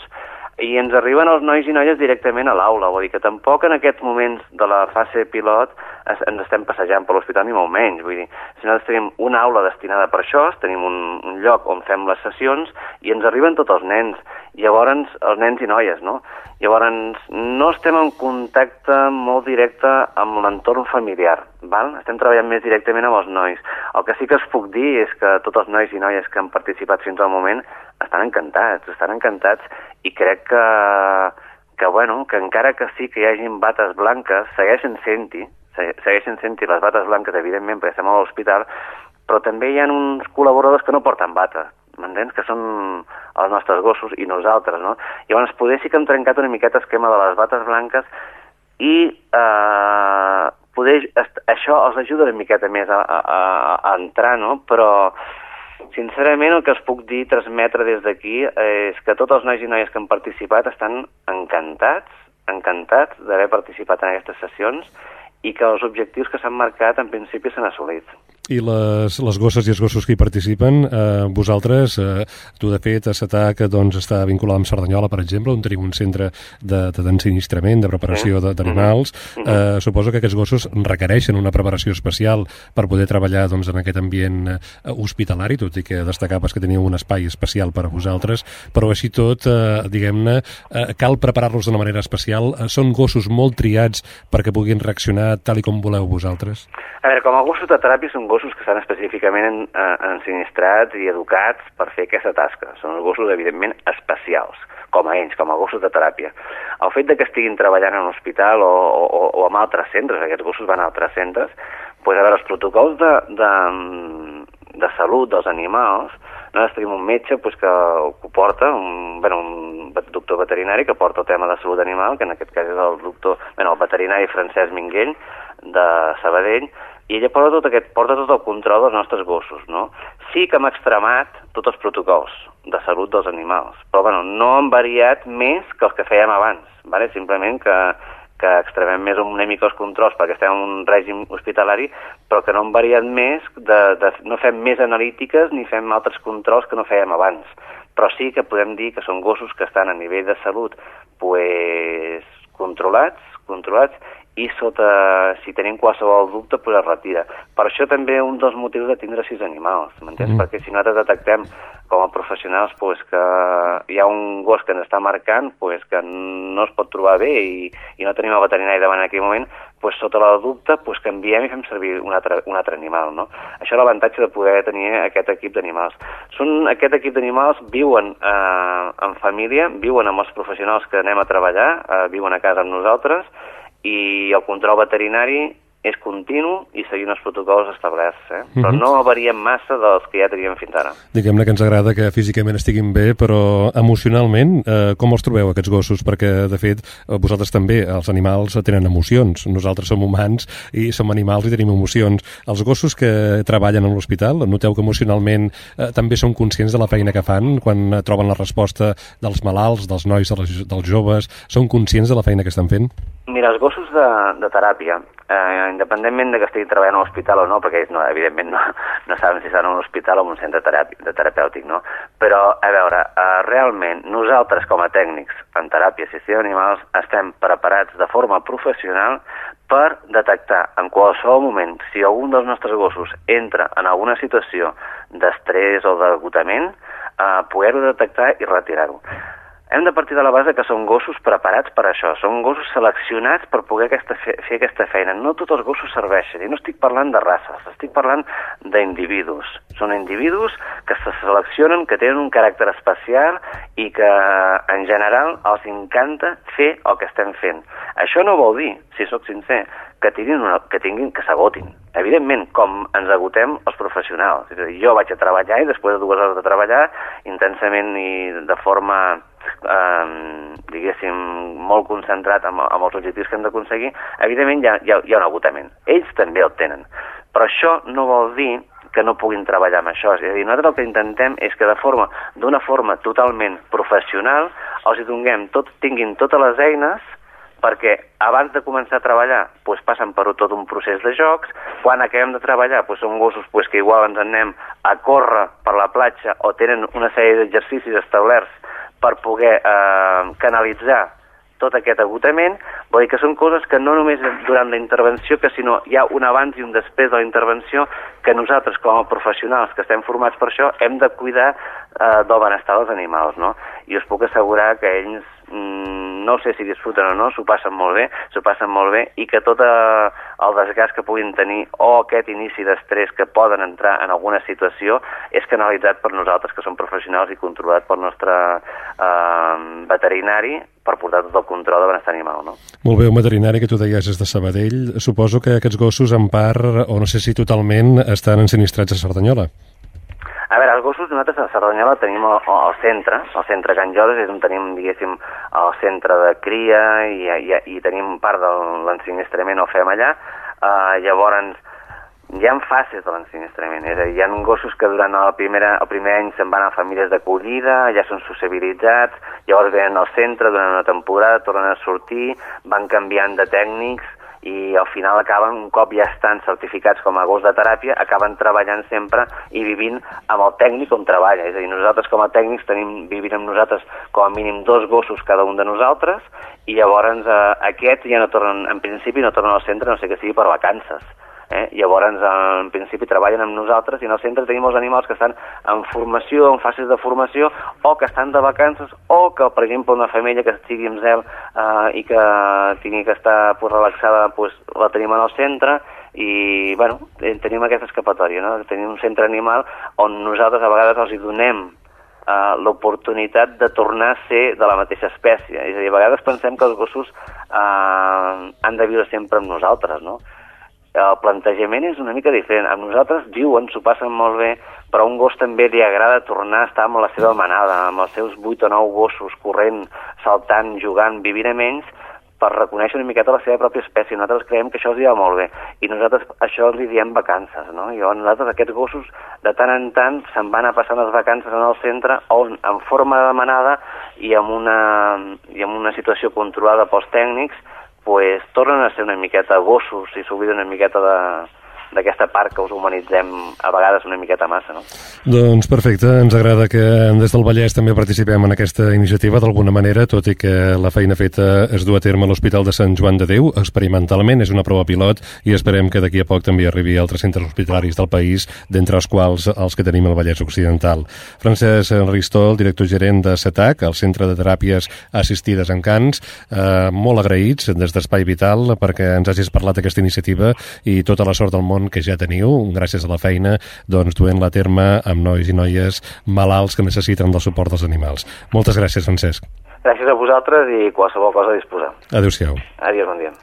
i ens arriben els nois i noies directament a l'aula, vull dir que tampoc en aquests moments de la fase pilot ens estem passejant per l'hospital ni molt menys, vull dir, si nosaltres tenim una aula destinada per això, tenim un, un lloc on fem les sessions i ens arriben tots els nens, llavors els nens i noies, no? Llavors, no estem en contacte molt directe amb l'entorn familiar, val? estem treballant més directament amb els nois. El que sí que es puc dir és que tots els nois i noies que han participat fins al moment estan encantats, estan encantats i crec que, que, bueno, que encara que sí que hi hagin bates blanques, segueixen sent-hi, segueixen sent-hi les bates blanques, evidentment, perquè estem a l'hospital, però també hi ha uns col·laboradors que no porten bata, m'entens? Que són els nostres gossos i nosaltres, no? Llavors, poder sí que hem trencat una miqueta esquema de les bates blanques i eh, poder, això els ajuda una miqueta més a, a, a entrar, no? Però, sincerament, el que es puc dir, transmetre des d'aquí, és que tots els nois i noies que han participat estan encantats, encantats d'haver participat en aquestes sessions i que els objectius que s'han marcat en principi s'han assolit. I les, les gosses i els gossos que hi participen, eh, vosaltres, eh, tu de fet, a SATAC doncs, està vinculat amb Cerdanyola, per exemple, on tenim un centre d'ensinistrament, de, de preparació sí. d'animals. Mm -hmm. eh, suposo que aquests gossos requereixen una preparació especial per poder treballar doncs, en aquest ambient eh, hospitalari, tot i que destacaves que teniu un espai especial per a vosaltres, però així tot, eh, diguem-ne, eh, cal preparar-los d'una manera especial. Eh, són gossos molt triats perquè puguin reaccionar tal i com voleu vosaltres? A veure, com a gossos de teràpia són gossos que estan específicament en, ensinistrats i educats per fer aquesta tasca. Són els gossos, evidentment, especials, com a ells, com a gossos de teràpia. El fet de que estiguin treballant en un hospital o, o, o en altres centres, aquests gossos van a altres centres, pues, a veure, els protocols de, de, de salut dels animals, nosaltres tenim un metge pues, que ho porta, un, bueno, un doctor veterinari que porta el tema de salut animal, que en aquest cas és el doctor, bueno, el veterinari Francesc Minguell, de Sabadell, i ella porta tot, aquest, porta tot el control dels nostres gossos, no? Sí que hem extremat tots els protocols de salut dels animals, però bueno, no han variat més que els que fèiem abans, vale? simplement que, que extremem més una mica els controls perquè estem en un règim hospitalari, però que no han variat més, de, de, no fem més analítiques ni fem altres controls que no fèiem abans. Però sí que podem dir que són gossos que estan a nivell de salut pues, controlats, controlats i sota, si tenim qualsevol dubte, pues es retira. Per això també un dels motius de tindre sis animals, m'entens? Mm. Perquè si nosaltres detectem com a professionals pues, que hi ha un gos que ens està marcant pues, que no es pot trobar bé i, i no tenim el veterinari davant en aquell moment, pues, sota la dubte pues, canviem i fem servir un altre, un altre animal. No? Això és l'avantatge de poder tenir aquest equip d'animals. Són Aquest equip d'animals viuen eh, en família, viuen amb els professionals que anem a treballar, eh, viuen a casa amb nosaltres, i el control veterinari és continu i seguint els protocols establerts, eh? però uh -huh. no variem massa dels que ja teníem fins ara. Diguem-ne que ens agrada que físicament estiguin bé, però emocionalment, eh, com els trobeu aquests gossos? Perquè, de fet, eh, vosaltres també, els animals tenen emocions. Nosaltres som humans i som animals i tenim emocions. Els gossos que treballen a l'hospital, noteu que emocionalment eh, també són conscients de la feina que fan quan troben la resposta dels malalts, dels nois, dels joves, són conscients de la feina que estan fent? Mira, els gossos de, de teràpia, eh, independentment de que estigui treballant a un hospital o no, perquè ells no, evidentment no, no saben si estan en un hospital o en un centre teràpi, de terapèutic, no? Però, a veure, eh, realment, nosaltres com a tècnics en teràpia assistida d'animals estem preparats de forma professional per detectar en qualsevol moment si algun dels nostres gossos entra en alguna situació d'estrès o d'agotament, eh, poder-ho detectar i retirar-ho hem de partir de la base que són gossos preparats per això, són gossos seleccionats per poder aquesta, fer, fer aquesta feina. No tots els gossos serveixen, i no estic parlant de races, estic parlant d'individus. Són individus que se seleccionen, que tenen un caràcter especial i que en general els encanta fer el que estem fent. Això no vol dir, si sóc sincer, que tinguin, una, que tinguin que s'agotin. Evidentment, com ens agotem els professionals. Jo vaig a treballar i després de dues hores de treballar intensament i de forma eh, diguéssim, molt concentrat amb, amb els objectius que hem d'aconseguir, evidentment hi ha, hi, ha, hi ha un agotament. Ells també el tenen. Però això no vol dir que no puguin treballar amb això. És a dir, nosaltres el que intentem és que de forma, d'una forma totalment professional els donem tot, tinguin totes les eines perquè abans de començar a treballar doncs passen per tot un procés de jocs, quan acabem de treballar doncs són gossos doncs, que igual ens anem a córrer per la platja o tenen una sèrie d'exercicis establerts per poder eh, canalitzar tot aquest agotament, vol dir que són coses que no només durant la intervenció, que sinó hi ha un abans i un després de la intervenció que nosaltres, com a professionals que estem formats per això, hem de cuidar eh, del benestar dels animals, no? I us puc assegurar que ells no sé si disfruten o no, s'ho passen molt bé, s'ho passen molt bé i que tot eh, el desgast que puguin tenir o aquest inici d'estrès que poden entrar en alguna situació és canalitzat per nosaltres que som professionals i controlat pel nostre eh, veterinari per portar tot el control de benestar animal. No? Molt bé, un veterinari que tu deies és de Sabadell. Suposo que aquests gossos en part, o no sé si totalment, estan ensinistrats a Cerdanyola. A veure, els gossos nosaltres a Cerdanyola tenim el, el centre, el centre Can Jodes, és on tenim, diguéssim, el centre de cria i, i, i tenim part de l'ensinistrament o fem allà. Uh, llavors, hi ha fases de l'ensinistrament, és a dir, hi ha gossos que durant el, primera, el primer any se'n van a famílies d'acollida, ja són sociabilitzats, llavors venen al centre durant una temporada, tornen a sortir, van canviant de tècnics, i al final acaben, un cop ja estan certificats com a gos de teràpia, acaben treballant sempre i vivint amb el tècnic on treballa. És a dir, nosaltres com a tècnics tenim, vivint amb nosaltres com a mínim dos gossos cada un de nosaltres i llavors eh, aquests ja no tornen, en principi no tornen al centre, no sé que sigui per vacances Eh? Llavors, en principi, treballen amb nosaltres i en el centre tenim els animals que estan en formació, en fases de formació, o que estan de vacances, o que, per exemple, una femella que estigui amb zel eh, i que tingui que estar pues, relaxada, pues, la tenim en el centre, i bueno, eh, tenim aquesta escapatòria, no? tenim un centre animal on nosaltres a vegades els hi donem uh, l'oportunitat de tornar a ser de la mateixa espècie. És a dir, a vegades pensem que els gossos uh, han de viure sempre amb nosaltres, no? El plantejament és una mica diferent. Amb nosaltres viuen, s'ho passen molt bé, però a un gos també li agrada tornar a estar amb la seva manada, amb els seus 8 o 9 gossos corrent, saltant, jugant, vivint amb ells, per reconèixer una miqueta la seva pròpia espècie. Nosaltres creiem que això els va molt bé. I nosaltres això els diem vacances, no? I nosaltres aquests gossos de tant en tant se'n van a passar les vacances en el centre on en forma de manada i amb una, i amb una situació controlada pels tècnics pues, tornen a ser una miqueta gossos i s'oblida una miqueta de, d'aquesta part que us humanitzem a vegades una miqueta massa, no? Doncs perfecte, ens agrada que des del Vallès també participem en aquesta iniciativa d'alguna manera, tot i que la feina feta es du a terme a l'Hospital de Sant Joan de Déu, experimentalment, és una prova pilot i esperem que d'aquí a poc també arribi a altres centres hospitalaris del país, d'entre els quals els que tenim al Vallès Occidental. Francesc Ristol, director gerent de CETAC, el Centre de Teràpies Assistides en Cans, eh, molt agraïts des d'Espai Vital perquè ens hagis parlat d'aquesta iniciativa i tota la sort del món que ja teniu, gràcies a la feina, doncs duent-la a terme amb nois i noies malalts que necessiten del suport dels animals. Moltes gràcies, Francesc. Gràcies a vosaltres i qualsevol cosa a disposar. Adéu-siau. Adiós, bon dia.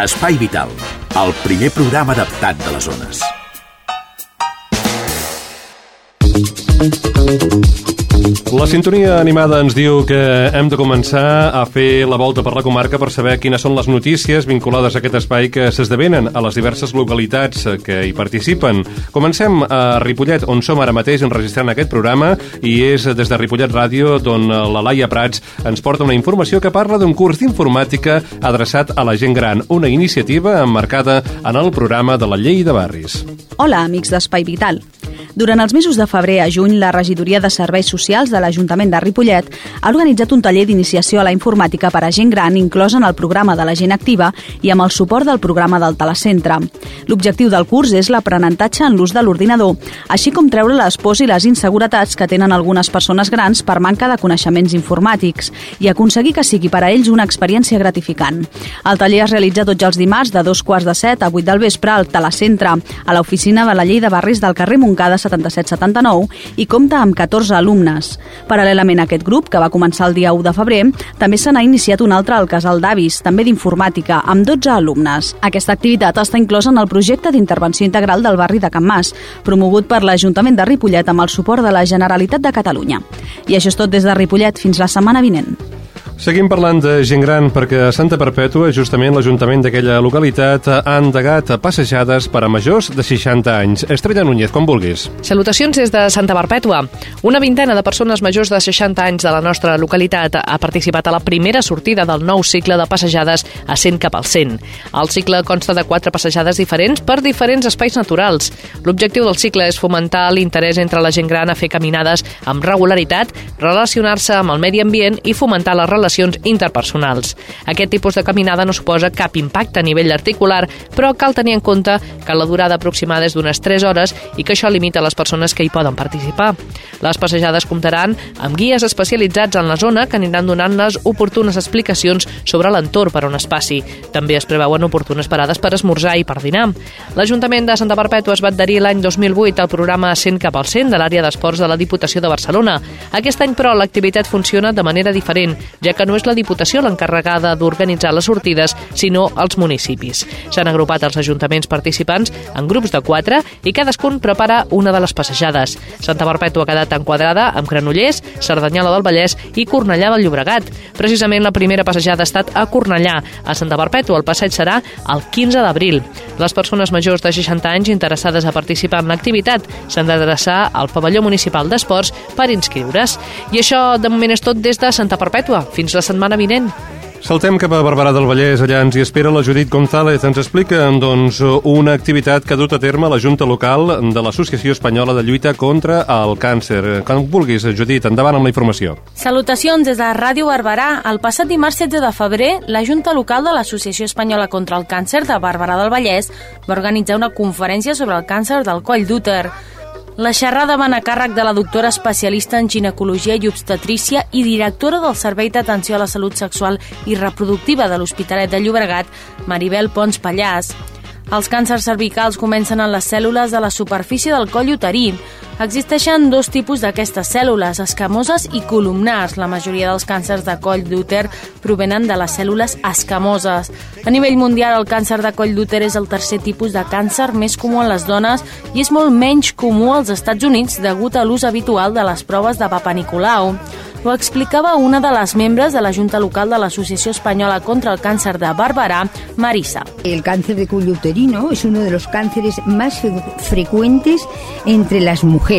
Espai Vital, el primer programa adaptat de les zones. La sintonia animada ens diu que hem de començar a fer la volta per la comarca per saber quines són les notícies vinculades a aquest espai que s'esdevenen a les diverses localitats que hi participen. Comencem a Ripollet, on som ara mateix enregistrant aquest programa, i és des de Ripollet Ràdio d'on la Laia Prats ens porta una informació que parla d'un curs d'informàtica adreçat a la gent gran, una iniciativa emmarcada en el programa de la Llei de Barris. Hola, amics d'Espai Vital. Durant els mesos de febrer a juny, la Regidoria de Serveis Socials de l'Ajuntament de Ripollet ha organitzat un taller d'iniciació a la informàtica per a gent gran inclòs en el programa de la gent activa i amb el suport del programa del telecentre. L'objectiu del curs és l'aprenentatge en l'ús de l'ordinador, així com treure les pors i les inseguretats que tenen algunes persones grans per manca de coneixements informàtics i aconseguir que sigui per a ells una experiència gratificant. El taller es realitza tots els dimarts de dos quarts de set a vuit del vespre al telecentre, a l'oficina de la llei de barris del carrer Montcada 7779 i compta amb 14 alumnes. Paral·lelament a aquest grup, que va començar el dia 1 de febrer, també se n'ha iniciat un altre al Casal d'Avis, també d'informàtica, amb 12 alumnes. Aquesta activitat està inclosa en el projecte d'intervenció integral del barri de Can Mas, promogut per l'Ajuntament de Ripollet amb el suport de la Generalitat de Catalunya. I això és tot des de Ripollet fins la setmana vinent. Seguim parlant de gent gran perquè a Santa Perpètua, justament l'Ajuntament d'aquella localitat, ha endegat passejades per a majors de 60 anys. Estrella Núñez, com vulguis. Salutacions des de Santa Perpètua. Una vintena de persones majors de 60 anys de la nostra localitat ha participat a la primera sortida del nou cicle de passejades a 100 cap al 100. El cicle consta de quatre passejades diferents per diferents espais naturals. L'objectiu del cicle és fomentar l'interès entre la gent gran a fer caminades amb regularitat, relacionar-se amb el medi ambient i fomentar les relacions interpersonals. Aquest tipus de caminada no suposa cap impacte a nivell articular, però cal tenir en compte que la durada aproximada és d'unes 3 hores i que això limita les persones que hi poden participar. Les passejades comptaran amb guies especialitzats en la zona que aniran donant-les oportunes explicacions sobre l'entorn per on es passi. També es preveuen oportunes parades per esmorzar i per dinar. L'Ajuntament de Santa Perpètua es va adherir l'any 2008 al programa 100 cap al 100 de l'àrea d'esports de la Diputació de Barcelona. Aquest any, però, l'activitat funciona de manera diferent, ja que no és la Diputació l'encarregada d'organitzar les sortides, sinó els municipis. S'han agrupat els ajuntaments participants en grups de quatre i cadascun prepara una de les passejades. Santa Perpètua ha quedat enquadrada amb Granollers, Cerdanyola del Vallès i Cornellà del Llobregat. Precisament la primera passejada ha estat a Cornellà. A Santa Perpètua el passeig serà el 15 d'abril. Les persones majors de 60 anys interessades a participar en l'activitat s'han d'adreçar al pavelló municipal d'esports per inscriure's. I això de moment és tot des de Santa Perpètua. Fins la setmana vinent. Saltem cap a Barberà del Vallès, allà ens hi espera la Judit González. Ens explica, doncs, una activitat que ha dut a terme la Junta Local de l'Associació Espanyola de Lluita contra el Càncer. Com vulguis, Judit, endavant amb la informació. Salutacions des de Ràdio Barberà. El passat dimarts 16 de febrer, la Junta Local de l'Associació Espanyola contra el Càncer de Barberà del Vallès va organitzar una conferència sobre el càncer del coll d'úter. La xerrada va a càrrec de la doctora especialista en ginecologia i obstetrícia i directora del Servei d'Atenció a la Salut Sexual i Reproductiva de l'Hospitalet de Llobregat, Maribel Pons Pallàs. Els càncers cervicals comencen en les cèl·lules de la superfície del coll uterí. Existeixen dos tipus d'aquestes cèl·lules, escamoses i columnars. La majoria dels càncers de coll d'úter provenen de les cèl·lules escamoses. A nivell mundial, el càncer de coll d'úter és el tercer tipus de càncer més comú en les dones i és molt menys comú als Estats Units degut a l'ús habitual de les proves de Papa Nicolau. Ho explicava una de les membres de la Junta Local de l'Associació Espanyola contra el Càncer de Barberà, Marisa. El cáncer de cuello uterino es uno de los cánceres más frecuentes entre las mujeres.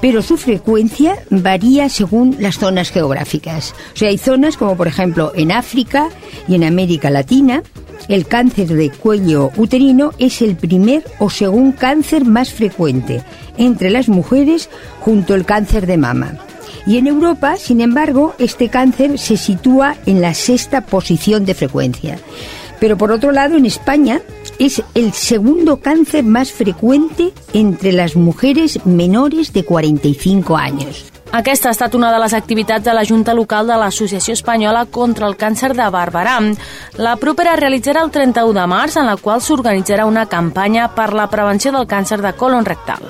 Pero su frecuencia varía según las zonas geográficas. O sea, hay zonas como por ejemplo en África y en América Latina, el cáncer de cuello uterino es el primer o segundo cáncer más frecuente entre las mujeres junto al cáncer de mama. Y en Europa, sin embargo, este cáncer se sitúa en la sexta posición de frecuencia. Pero por otro lado, en España es el segundo cáncer más frecuente entre las mujeres menores de 45 años. Aquesta ha estat una de les activitats de la Junta Local de l'Associació Espanyola contra el Càncer de Barberà. La propera es realitzarà el 31 de març, en la qual s'organitzarà una campanya per la prevenció del càncer de colon rectal.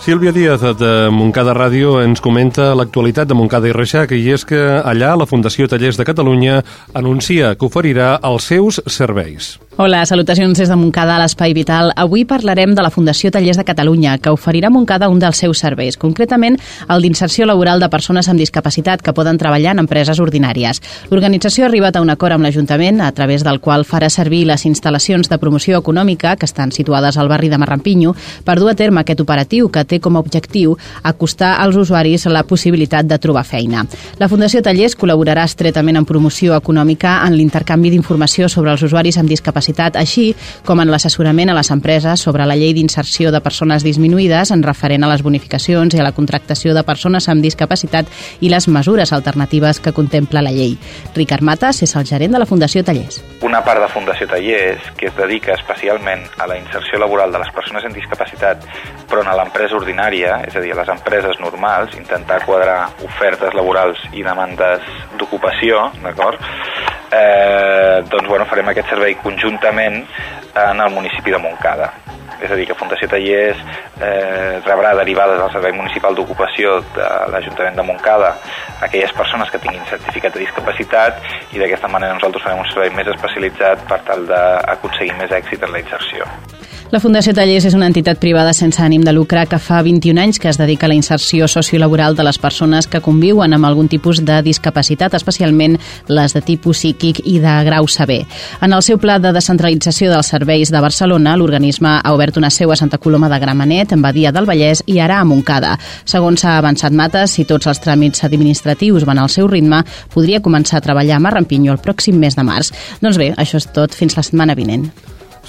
Sílvia Díaz, de Montcada Ràdio, ens comenta l'actualitat de Montcada i Reixac, i és que allà la Fundació Tallers de Catalunya anuncia que oferirà els seus serveis. Hola, salutacions des de Montcada a l'Espai Vital. Avui parlarem de la Fundació Tallers de Catalunya, que oferirà a Montcada un dels seus serveis, concretament el d'inserció laboral de persones amb discapacitat que poden treballar en empreses ordinàries. L'organització ha arribat a un acord amb l'Ajuntament, a través del qual farà servir les instal·lacions de promoció econòmica, que estan situades al barri de Marrampinyo, per dur a terme aquest operatiu que té com a objectiu acostar als usuaris la possibilitat de trobar feina. La Fundació Tallers col·laborarà estretament en promoció econòmica en l'intercanvi d'informació sobre els usuaris amb discapacitat, així com en l'assessorament a les empreses sobre la llei d'inserció de persones disminuïdes en referent a les bonificacions i a la contractació de persones amb discapacitat i les mesures alternatives que contempla la llei. Ricard Matas és el gerent de la Fundació Tallers. Una part de Fundació Tallers que es dedica especialment a la inserció laboral de les persones amb discapacitat, però en l'empresa ordinària, és a dir, a les empreses normals, intentar quadrar ofertes laborals i demandes d'ocupació, d'acord? Eh, doncs, bueno, farem aquest servei conjuntament en el municipi de Montcada. És a dir, que Fundació Tallers eh, rebrà derivades del Servei Municipal d'Ocupació de l'Ajuntament de Montcada aquelles persones que tinguin certificat de discapacitat i d'aquesta manera nosaltres farem un servei més especialitzat per tal d'aconseguir més èxit en la inserció. La Fundació Tallers és una entitat privada sense ànim de lucre que fa 21 anys que es dedica a la inserció sociolaboral de les persones que conviuen amb algun tipus de discapacitat, especialment les de tipus psíquic i de grau sever. En el seu pla de descentralització dels serveis de Barcelona, l'organisme ha obert una seu a Santa Coloma de Gramenet, en Badia del Vallès i ara a Montcada. Segons s'ha avançat Mates, si tots els tràmits administratius van al seu ritme, podria començar a treballar a Marrampinyo el pròxim mes de març. Doncs bé, això és tot. Fins la setmana vinent.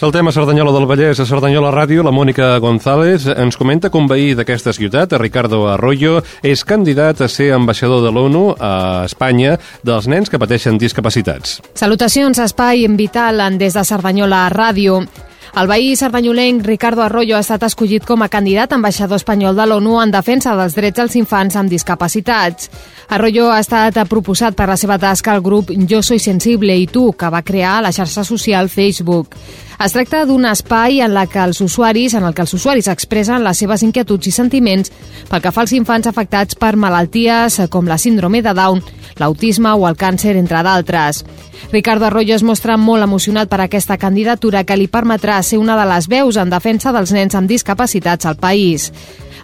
Saltem a Cerdanyola del Vallès, a Cerdanyola Ràdio, la Mònica González ens comenta com veí d'aquesta ciutat, Ricardo Arroyo, és candidat a ser ambaixador de l'ONU a Espanya dels nens que pateixen discapacitats. Salutacions, Espai Vital, des de Cerdanyola Ràdio. El veí cerdanyolenc Ricardo Arroyo ha estat escollit com a candidat ambaixador espanyol de l'ONU en defensa dels drets dels infants amb discapacitats. Arroyo ha estat proposat per la seva tasca al grup Jo Soy Sensible i Tu, que va crear la xarxa social Facebook. Es tracta d'un espai en la que els usuaris, en el que els usuaris expressen les seves inquietuds i sentiments pel que fa als infants afectats per malalties com la síndrome de Down, l'autisme o el càncer, entre d'altres. Ricardo Arroyo es mostra molt emocionat per aquesta candidatura que li permetrà ser una de les veus en defensa dels nens amb discapacitats al país.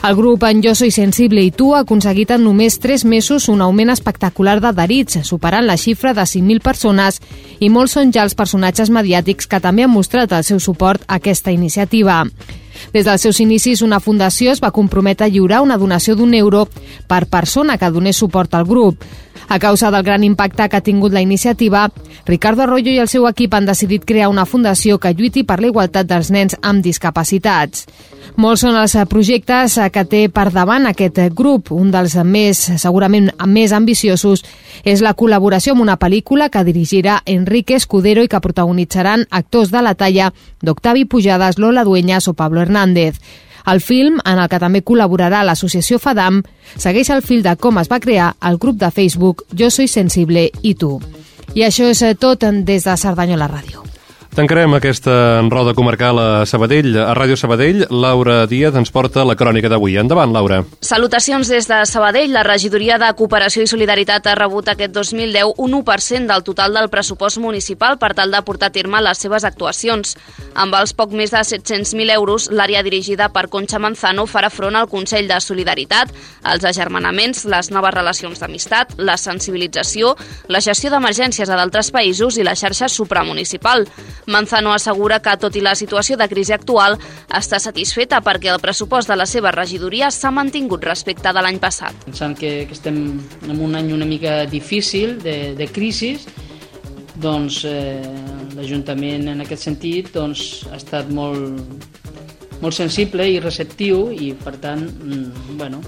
El grup En Jo Soy Sensible i Tu ha aconseguit en només 3 mesos un augment espectacular d'adherits, superant la xifra de 5.000 persones i molts són ja els personatges mediàtics que també han mostrat el seu suport a aquesta iniciativa. Des dels seus inicis, una fundació es va comprometre a lliurar una donació d'un euro per persona que donés suport al grup. A causa del gran impacte que ha tingut la iniciativa, Ricardo Arroyo i el seu equip han decidit crear una fundació que lluiti per la igualtat dels nens amb discapacitats. Molts són els projectes que té per davant aquest grup. Un dels més, segurament més ambiciosos, és la col·laboració amb una pel·lícula que dirigirà Enrique Escudero i que protagonitzaran actors de la talla d'Octavi Pujades, Lola Dueñas o Pablo Hernández. El film, en el que també col·laborarà l'associació FADAM, segueix el fil de com es va crear el grup de Facebook Jo Soy Sensible i Tu. I això és tot des de Cerdanyola Ràdio. Tancarem aquesta roda comarcal a Sabadell. A Ràdio Sabadell, Laura Díaz ens porta la crònica d'avui. Endavant, Laura. Salutacions des de Sabadell. La regidoria de Cooperació i Solidaritat ha rebut aquest 2010 un 1% del total del pressupost municipal per tal de portar a terme les seves actuacions. Amb els poc més de 700.000 euros, l'àrea dirigida per Concha Manzano farà front al Consell de Solidaritat, als agermanaments, les noves relacions d'amistat, la sensibilització, la gestió d'emergències a d'altres països i la xarxa supramunicipal. Manzano assegura que, tot i la situació de crisi actual, està satisfeta perquè el pressupost de la seva regidoria s'ha mantingut respecte de l'any passat. Pensant que, que estem en un any una mica difícil de, de crisi, doncs eh, l'Ajuntament en aquest sentit doncs, ha estat molt, molt sensible i receptiu i per tant mm, bueno,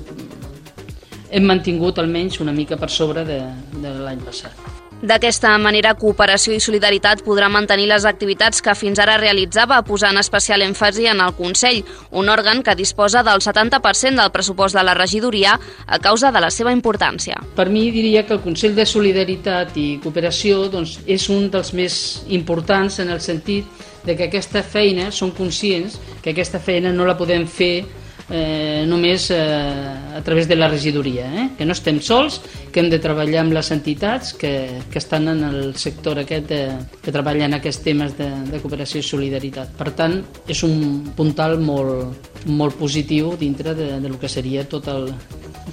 hem mantingut almenys una mica per sobre de, de l'any passat. D'aquesta manera, Cooperació i Solidaritat podrà mantenir les activitats que fins ara realitzava, posant especial èmfasi en el Consell, un òrgan que disposa del 70% del pressupost de la regidoria a causa de la seva importància. Per mi diria que el Consell de Solidaritat i Cooperació doncs, és un dels més importants en el sentit de que aquesta feina, som conscients que aquesta feina no la podem fer eh, només eh, a través de la regidoria, eh? que no estem sols, que hem de treballar amb les entitats que, que estan en el sector aquest de, que treballen aquests temes de, de cooperació i solidaritat. Per tant, és un puntal molt, molt positiu dintre de, de lo que seria tot el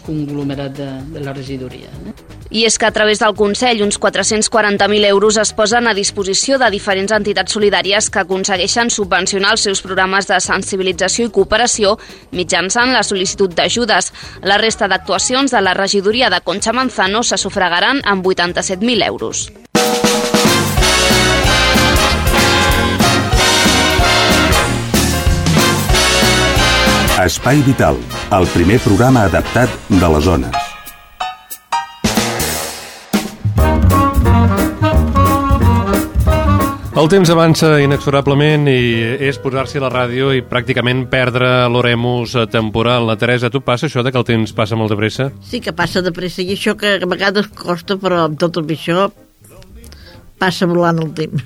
conglomerat de, de la regidoria. Eh? I és que a través del Consell uns 440.000 euros es posen a disposició de diferents entitats solidàries que aconsegueixen subvencionar els seus programes de sensibilització i cooperació mitjançant la sol·licitud d'ajudes. La resta d'actuacions de la regidoria de Concha Manzano se sufragaran amb 87.000 euros. Espai Vital, el primer programa adaptat de les zones. El temps avança inexorablement i és posar-s'hi a la ràdio i pràcticament perdre l'oremus temporal. La Teresa, tu passa això de que el temps passa molt de pressa? Sí que passa de pressa i això que a vegades costa, però amb tot això passa volant el temps.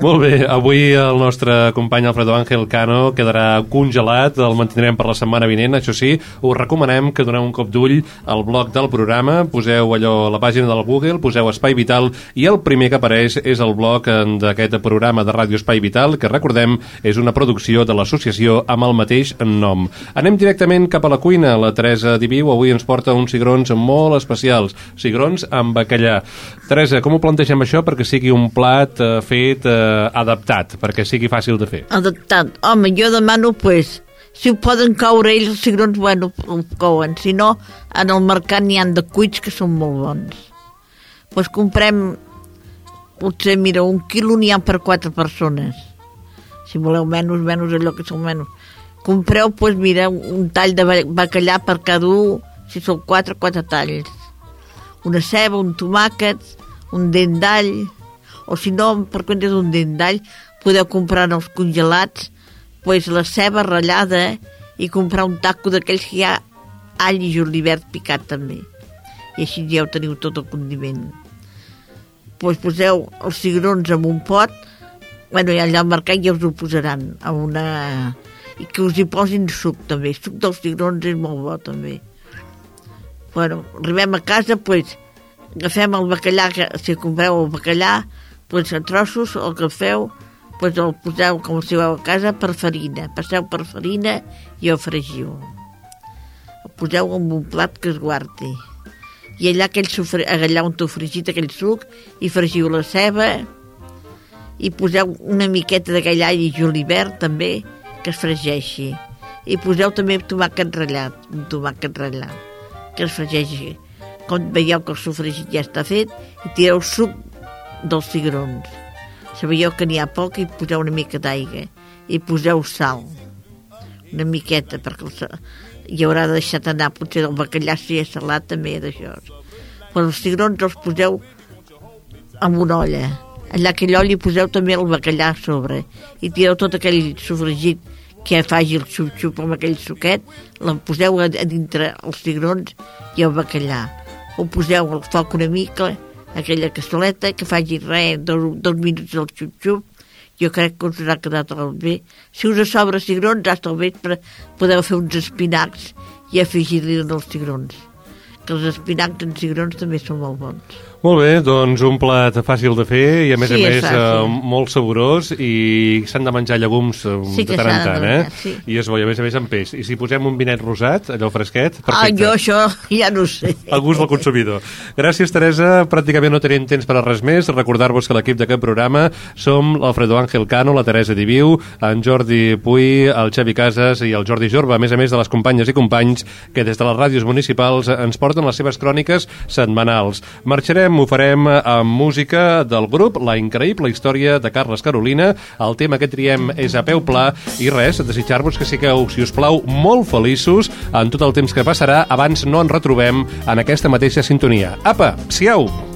Molt bé, avui el nostre company Alfredo Ángel Cano quedarà congelat, el mantindrem per la setmana vinent, això sí, us recomanem que doneu un cop d'ull al blog del programa, poseu allò a la pàgina del Google, poseu Espai Vital i el primer que apareix és el blog d'aquest programa de Ràdio Espai Vital, que recordem és una producció de l'associació amb el mateix nom. Anem directament cap a la cuina, la Teresa Diviu avui ens porta uns cigrons molt especials, cigrons amb bacallà. Teresa, com ho plantegem això perquè sigui un plat eh, fet eh, adaptat, perquè sigui fàcil de fer. Adaptat. Home, jo demano, pues, si ho poden coure ells, els cigrons, bueno, ho couen. Si no, en el mercat n'hi han de cuits que són molt bons. Pues comprem, potser, mira, un quilo n'hi ha per quatre persones. Si voleu menys, menys allò que són menys. Compreu, pues, mira, un tall de bacallà per cada un, si són quatre, quatre talls. Una ceba, un tomàquet, un dent d'all, o si no, per compte d'un dent d'all, podeu comprar els congelats pues, la ceba ratllada i comprar un taco d'aquells que hi ha all i julivert picat també. I així ja ho teniu tot el condiment. Pues poseu els cigrons en un pot, bueno, ja allà al mercat ja us ho posaran a una... i que us hi posin suc també, suc dels cigrons és molt bo també. Bueno, arribem a casa, pues, agafem el bacallà, que, si compreu el bacallà, pues, a trossos, el que feu, pues, el poseu com si veu a casa per farina. Passeu per farina i el fregiu. El poseu en un plat que es guardi. I allà, aquell sofre, allà on t'ho fregit aquell suc, i fregiu la ceba, i poseu una miqueta d'aquell all i julivert també, que es fregeixi. I poseu també tomàquet ratllat, un tomàquet ratllat, que es fregeixi. Com veieu que el sofregit ja està fet, i tireu suc dels cigrons. Sabíeu que n'hi ha poc i poseu una mica d'aigua i poseu sal, una miqueta, perquè el, hi haurà deixat anar, potser el bacallà si és salat també d'això. Però els cigrons els poseu amb una olla. Allà aquella olla hi poseu també el bacallà a sobre i tireu tot aquell sofregit que faci el xup-xup amb aquell suquet, el poseu a, a dintre els cigrons i el bacallà. Ho poseu al foc una mica aquella cassoleta, que faci res, dos, dos minuts del xup-xup, jo crec que us haurà quedat molt bé. Si us sobra cigrons, hasta el vespre podeu fer uns espinacs i afegir-li els cigrons. que els espinacs en cigrons també són molt bons. Molt bé, doncs un plat fàcil de fer i a més Sí, a és més eh, molt saborós i s'han de menjar llegums eh, Sí de tant en tant, eh? sí. I és bo, i a més a més amb peix. I si posem un vinet rosat, allò fresquet, Ah, perfecte. jo això ja no sé. El gust del consumidor. Gràcies, Teresa. Pràcticament no tenim temps per a res més. Recordar-vos que l'equip d'aquest programa som l'Alfredo Ángel Cano, la Teresa Diviu, en Jordi Puy, el Xavi Casas i el Jordi Jorba, a més a més de les companyes i companys que des de les ràdios municipals ens porten les seves cròniques setmanals. Marxarem, ho farem amb música del grup La increïble història de Carles Carolina. El tema que triem és a peu pla i res, desitjar-vos que sigueu, si us plau, molt feliços en tot el temps que passarà abans no ens retrobem en aquesta mateixa sintonia. Apa, siau!